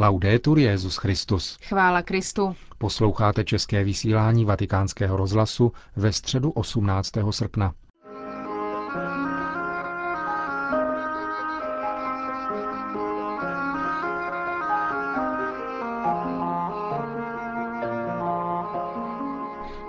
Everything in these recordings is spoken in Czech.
Laudetur Jezus Christus. Chvála Kristu. Posloucháte české vysílání Vatikánského rozhlasu ve středu 18. srpna.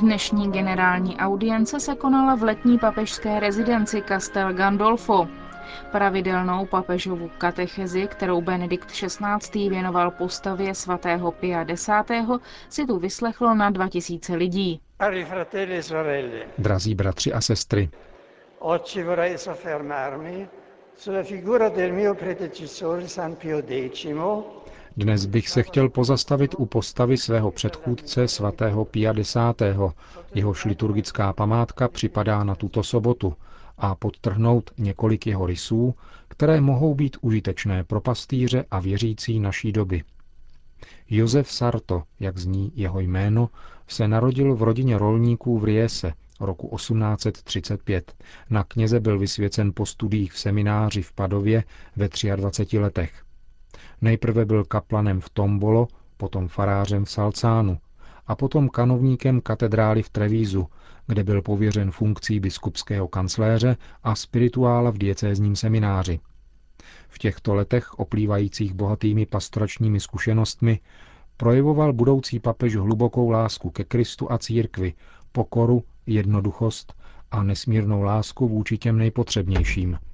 Dnešní generální audience se konala v letní papežské rezidenci Castel Gandolfo. Pravidelnou papežovu katechezi, kterou Benedikt XVI. věnoval postavě svatého Pia X., si tu vyslechlo na 2000 lidí. E Drazí bratři a sestry, Oggi vorrei soffermarmi sulla figura del mio predecessore San Pio X, dnes bych se chtěl pozastavit u postavy svého předchůdce svatého Pia X. Jehož liturgická památka připadá na tuto sobotu a podtrhnout několik jeho rysů, které mohou být užitečné pro pastýře a věřící naší doby. Josef Sarto, jak zní jeho jméno, se narodil v rodině rolníků v Riese roku 1835. Na kněze byl vysvěcen po studiích v semináři v Padově ve 23 letech. Nejprve byl kaplanem v Tombolo, potom farářem v Salcánu a potom kanovníkem katedrály v Trevízu, kde byl pověřen funkcí biskupského kancléře a spirituála v diecézním semináři. V těchto letech, oplývajících bohatými pastoračními zkušenostmi, projevoval budoucí papež hlubokou lásku ke Kristu a církvi, pokoru, jednoduchost a nesmírnou lásku vůči těm nejpotřebnějším –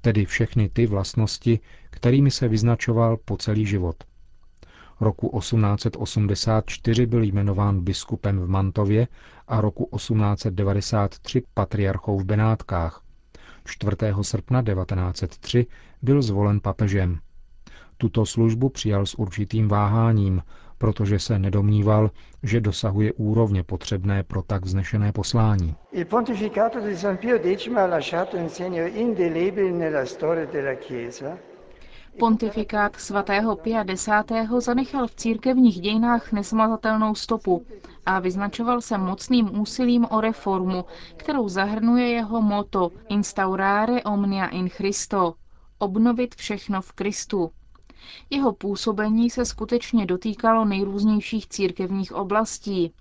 tedy všechny ty vlastnosti, kterými se vyznačoval po celý život. Roku 1884 byl jmenován biskupem v Mantově a roku 1893 patriarchou v Benátkách. 4. srpna 1903 byl zvolen papežem. Tuto službu přijal s určitým váháním, protože se nedomníval, že dosahuje úrovně potřebné pro tak vznešené poslání. Pontifikát svatého Pia X. zanechal v církevních dějinách nesmazatelnou stopu a vyznačoval se mocným úsilím o reformu, kterou zahrnuje jeho moto Instaurare omnia in Christo, obnovit všechno v Kristu. Jeho působení se skutečně dotýkalo nejrůznějších církevních oblastí.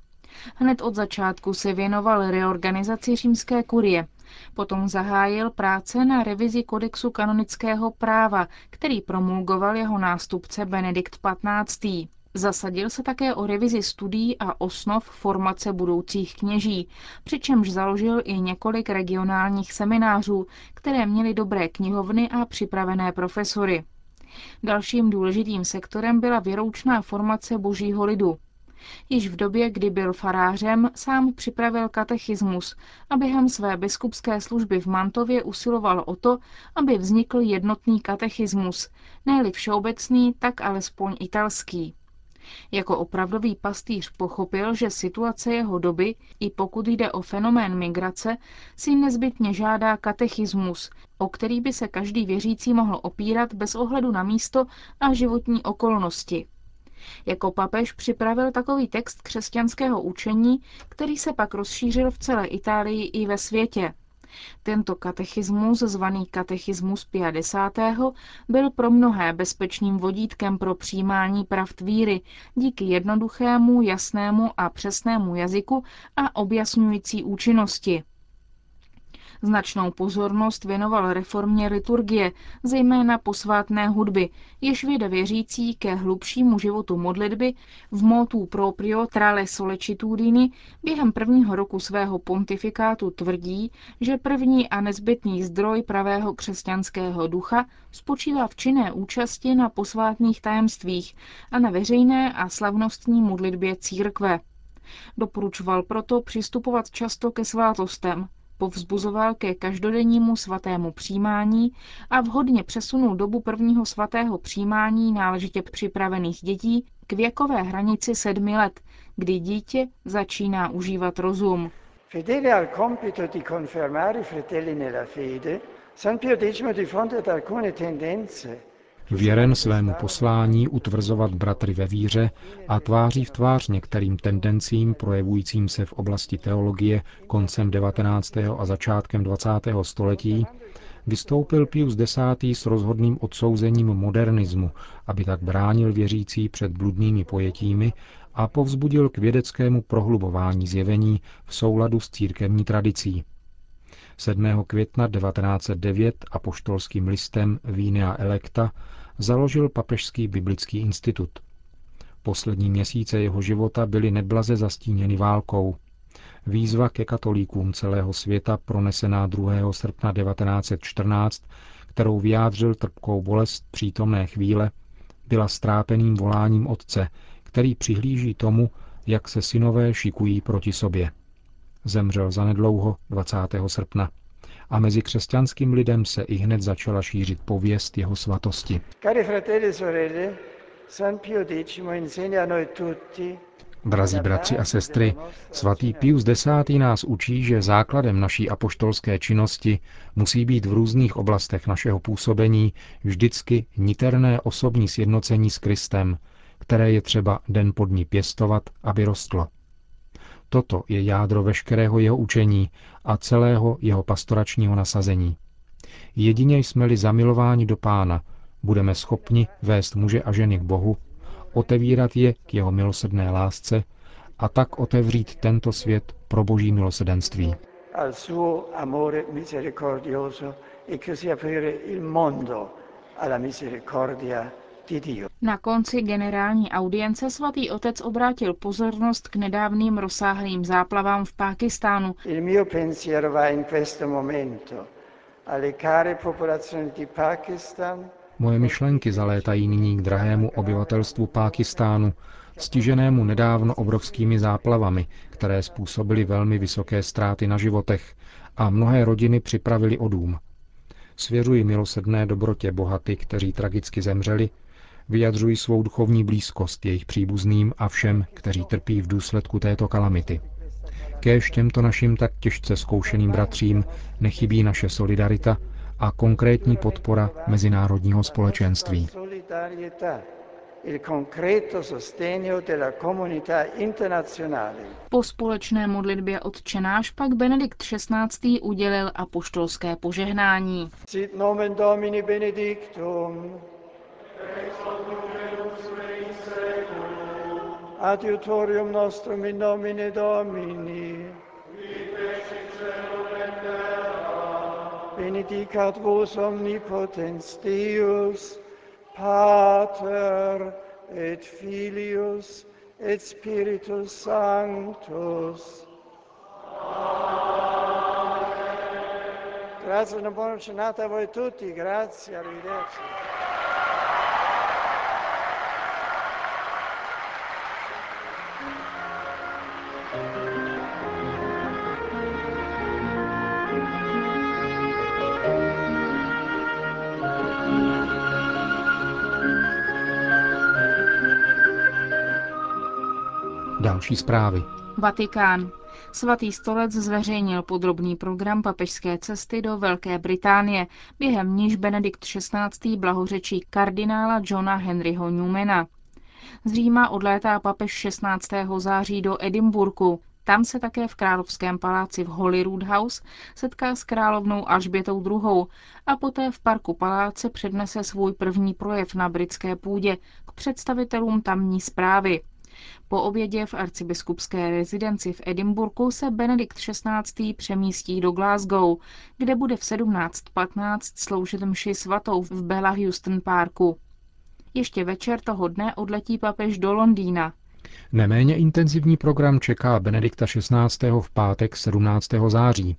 Hned od začátku se věnoval reorganizaci římské kurie. Potom zahájil práce na revizi kodexu kanonického práva, který promulgoval jeho nástupce Benedikt XV. Zasadil se také o revizi studií a osnov formace budoucích kněží, přičemž založil i několik regionálních seminářů, které měly dobré knihovny a připravené profesory. Dalším důležitým sektorem byla věroučná formace božího lidu. Již v době, kdy byl farářem, sám připravil katechismus a během své biskupské služby v Mantově usiloval o to, aby vznikl jednotný katechismus, ne-li všeobecný, tak alespoň italský. Jako opravdový pastýř pochopil, že situace jeho doby, i pokud jde o fenomén migrace, si nezbytně žádá katechismus, o který by se každý věřící mohl opírat bez ohledu na místo a životní okolnosti. Jako papež připravil takový text křesťanského učení, který se pak rozšířil v celé Itálii i ve světě. Tento katechismus, zvaný katechismus 50. byl pro mnohé bezpečným vodítkem pro přijímání pravd víry díky jednoduchému, jasnému a přesnému jazyku a objasňující účinnosti. Značnou pozornost věnoval reformě liturgie, zejména posvátné hudby, jež věde věřící ke hlubšímu životu modlitby v motu proprio trale solecitudini během prvního roku svého pontifikátu tvrdí, že první a nezbytný zdroj pravého křesťanského ducha spočívá v činné účasti na posvátných tajemstvích a na veřejné a slavnostní modlitbě církve. Doporučoval proto přistupovat často ke svátostem, povzbuzoval ke každodennímu svatému přijímání a vhodně přesunul dobu prvního svatého přijímání náležitě připravených dětí k věkové hranici sedmi let, kdy dítě začíná užívat rozum. Fedele al compito di confermare i fratelli nella fede, San Pio X alcune tendenze Věren svému poslání utvrzovat bratry ve víře a tváří v tvář některým tendencím projevujícím se v oblasti teologie koncem 19. a začátkem 20. století, vystoupil Pius X. s rozhodným odsouzením modernismu, aby tak bránil věřící před bludnými pojetími a povzbudil k vědeckému prohlubování zjevení v souladu s církevní tradicí. 7. května 1909 apoštolským listem Vínia Electa založil Papežský biblický institut. Poslední měsíce jeho života byly neblaze zastíněny válkou. Výzva ke katolíkům celého světa pronesená 2. srpna 1914, kterou vyjádřil trpkou bolest přítomné chvíle, byla strápeným voláním otce, který přihlíží tomu, jak se synové šikují proti sobě. Zemřel zanedlouho 20. srpna a mezi křesťanským lidem se i hned začala šířit pověst jeho svatosti. E Drazí bratři a sestry, svatý Pius X. nás učí, že základem naší apoštolské činnosti musí být v různých oblastech našeho působení vždycky niterné osobní sjednocení s Kristem, které je třeba den pod ní pěstovat, aby rostlo. Toto je jádro veškerého jeho učení a celého jeho pastoračního nasazení. Jedině jsme-li zamilováni do pána, budeme schopni vést muže a ženy k Bohu, otevírat je k jeho milosrdné lásce a tak otevřít tento svět pro boží milosedenství. Al na konci generální audience svatý otec obrátil pozornost k nedávným rozsáhlým záplavám v Pákistánu. Moje myšlenky zalétají nyní k drahému obyvatelstvu Pákistánu, stiženému nedávno obrovskými záplavami, které způsobily velmi vysoké ztráty na životech a mnohé rodiny připravili o dům. Svěřuji milosedné dobrotě bohaty, kteří tragicky zemřeli, vyjadřují svou duchovní blízkost jejich příbuzným a všem, kteří trpí v důsledku této kalamity. Kéž těmto našim tak těžce zkoušeným bratřím nechybí naše solidarita a konkrétní podpora mezinárodního společenství. Po společné modlitbě odčenáš pak Benedikt XVI. udělil apoštolské požehnání. Sit nomen Domini benedictum. Adiutorium nostrum in nomine Domini. Benedicat vos omnipotens Deus, Pater et Filius et Spiritus Sanctus. Amen. Grazie una buona giornata a voi tutti, grazie, arrivederci. Další zprávy. Vatikán. Svatý stolec zveřejnil podrobný program papežské cesty do Velké Británie, během níž Benedikt XVI. blahořečí kardinála Johna Henryho Newmana. Z Říma odlétá papež 16. září do Edimburku. Tam se také v Královském paláci v Holyrood House setká s královnou Alžbětou II. a poté v parku paláce přednese svůj první projev na britské půdě k představitelům tamní zprávy. Po obědě v arcibiskupské rezidenci v Edimburku se Benedikt XVI. přemístí do Glasgow, kde bude v 17.15 sloužit mši svatou v Bella Houston Parku. Ještě večer toho dne odletí papež do Londýna. Neméně intenzivní program čeká Benedikta XVI. v pátek 17. září.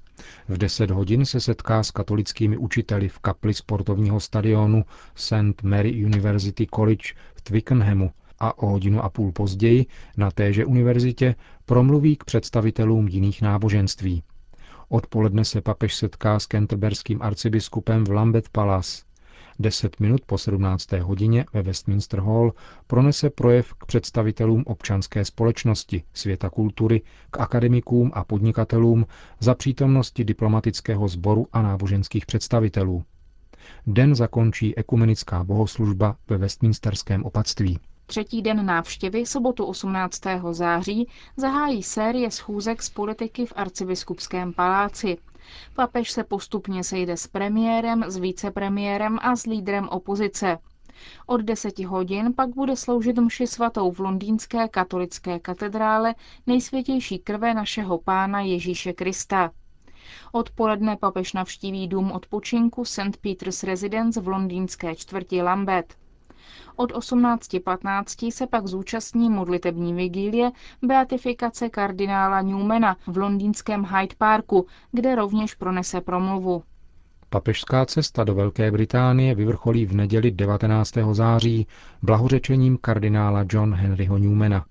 V 10 hodin se setká s katolickými učiteli v kapli sportovního stadionu St. Mary University College v Twickenhamu a o hodinu a půl později na téže univerzitě promluví k představitelům jiných náboženství. Odpoledne se papež setká s kenterberským arcibiskupem v Lambeth Palace. Deset minut po 17. hodině ve Westminster Hall pronese projev k představitelům občanské společnosti, světa kultury, k akademikům a podnikatelům za přítomnosti diplomatického sboru a náboženských představitelů. Den zakončí ekumenická bohoslužba ve Westminsterském opatství. Třetí den návštěvy, sobotu 18. září, zahájí série schůzek z politiky v arcibiskupském paláci. Papež se postupně sejde s premiérem, s vicepremiérem a s lídrem opozice. Od deseti hodin pak bude sloužit mši svatou v londýnské katolické katedrále nejsvětější krve našeho pána Ježíše Krista. Odpoledne papež navštíví dům odpočinku St. Peter's Residence v londýnské čtvrti Lambeth. Od 18.15 se pak zúčastní modlitební vigílie beatifikace kardinála Newmana v londýnském Hyde Parku, kde rovněž pronese promluvu. Papežská cesta do Velké Británie vyvrcholí v neděli 19. září blahořečením kardinála John Henryho Newmana.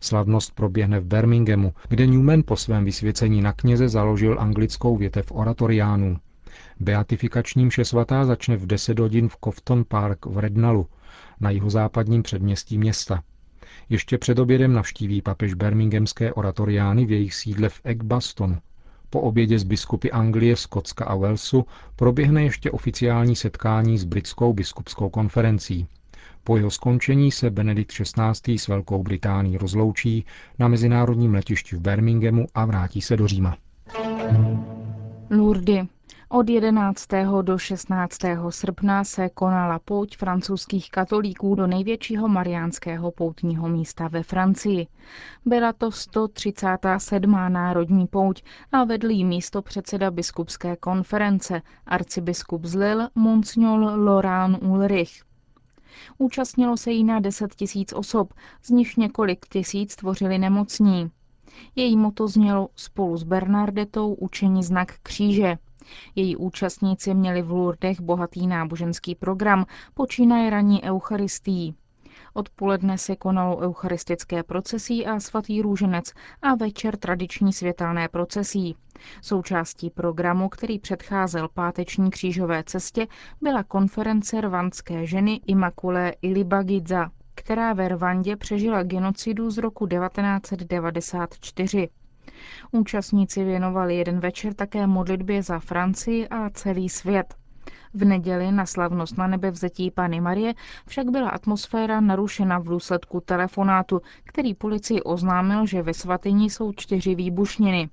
Slavnost proběhne v Birminghamu, kde Newman po svém vysvěcení na kněze založil anglickou větev oratoriánů. Beatifikační mše svatá začne v 10 hodin v Cofton Park v Rednalu, na jihozápadním předměstí města. Ještě před obědem navštíví papež Birminghamské oratoriány v jejich sídle v Eggbastonu. Po obědě s biskupy Anglie, Skotska a Walesu proběhne ještě oficiální setkání s britskou biskupskou konferencí. Po jeho skončení se Benedikt XVI. s Velkou Británií rozloučí na mezinárodním letišti v Birminghamu a vrátí se do Říma. Lourdes. Od 11. do 16. srpna se konala pouť francouzských katolíků do největšího mariánského poutního místa ve Francii. Byla to 137. národní pouť a vedl jí místo předseda biskupské konference, arcibiskup z Lille, Monsignor Laurent Ulrich. Účastnilo se jí na 10 tisíc osob, z nich několik tisíc tvořili nemocní. Její moto znělo spolu s Bernardetou učení znak kříže. Její účastníci měli v Lourdech bohatý náboženský program, počínaje ranní eucharistií. Odpoledne se konalo eucharistické procesí a svatý růženec a večer tradiční světelné procesí. Součástí programu, který předcházel páteční křížové cestě, byla konference rwandské ženy Immaculée Ilibagidza, která ve Rwandě přežila genocidu z roku 1994. Účastníci věnovali jeden večer také modlitbě za Francii a celý svět. V neděli na slavnost na nebe vzetí Pany Marie však byla atmosféra narušena v důsledku telefonátu, který policii oznámil, že ve svatyni jsou čtyři výbušniny.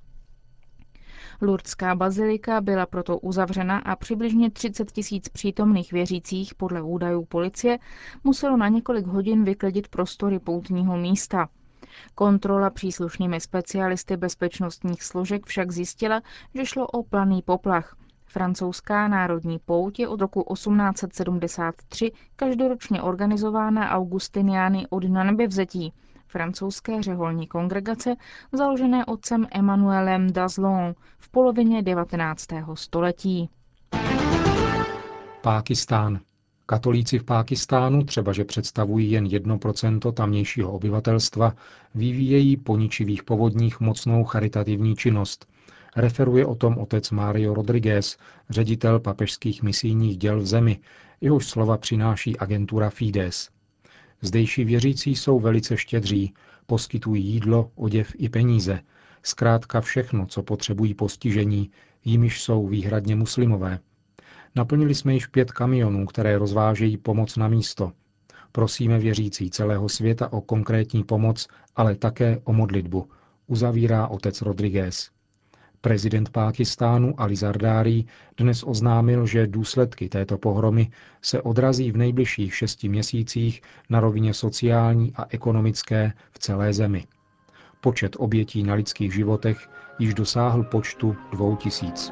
Lurdská bazilika byla proto uzavřena a přibližně 30 tisíc přítomných věřících podle údajů policie muselo na několik hodin vyklidit prostory poutního místa. Kontrola příslušnými specialisty bezpečnostních složek však zjistila, že šlo o planý poplach. Francouzská národní pouť je od roku 1873 každoročně organizována Augustiniány od nanebevzetí, francouzské řeholní kongregace, založené otcem Emmanuelem Dazlon v polovině 19. století. Pákistán. Katolíci v Pákistánu, třeba že představují jen 1% tamnějšího obyvatelstva, vyvíjejí po ničivých povodních mocnou charitativní činnost. Referuje o tom otec Mario Rodriguez, ředitel papežských misijních děl v zemi, jehož slova přináší agentura Fides. Zdejší věřící jsou velice štědří, poskytují jídlo, oděv i peníze, zkrátka všechno, co potřebují postižení, jimiž jsou výhradně muslimové. Naplnili jsme již pět kamionů, které rozvážejí pomoc na místo. Prosíme věřící celého světa o konkrétní pomoc, ale také o modlitbu, uzavírá otec Rodriguez. Prezident Pákistánu Ali Zardári dnes oznámil, že důsledky této pohromy se odrazí v nejbližších šesti měsících na rovině sociální a ekonomické v celé zemi. Počet obětí na lidských životech již dosáhl počtu dvou tisíc.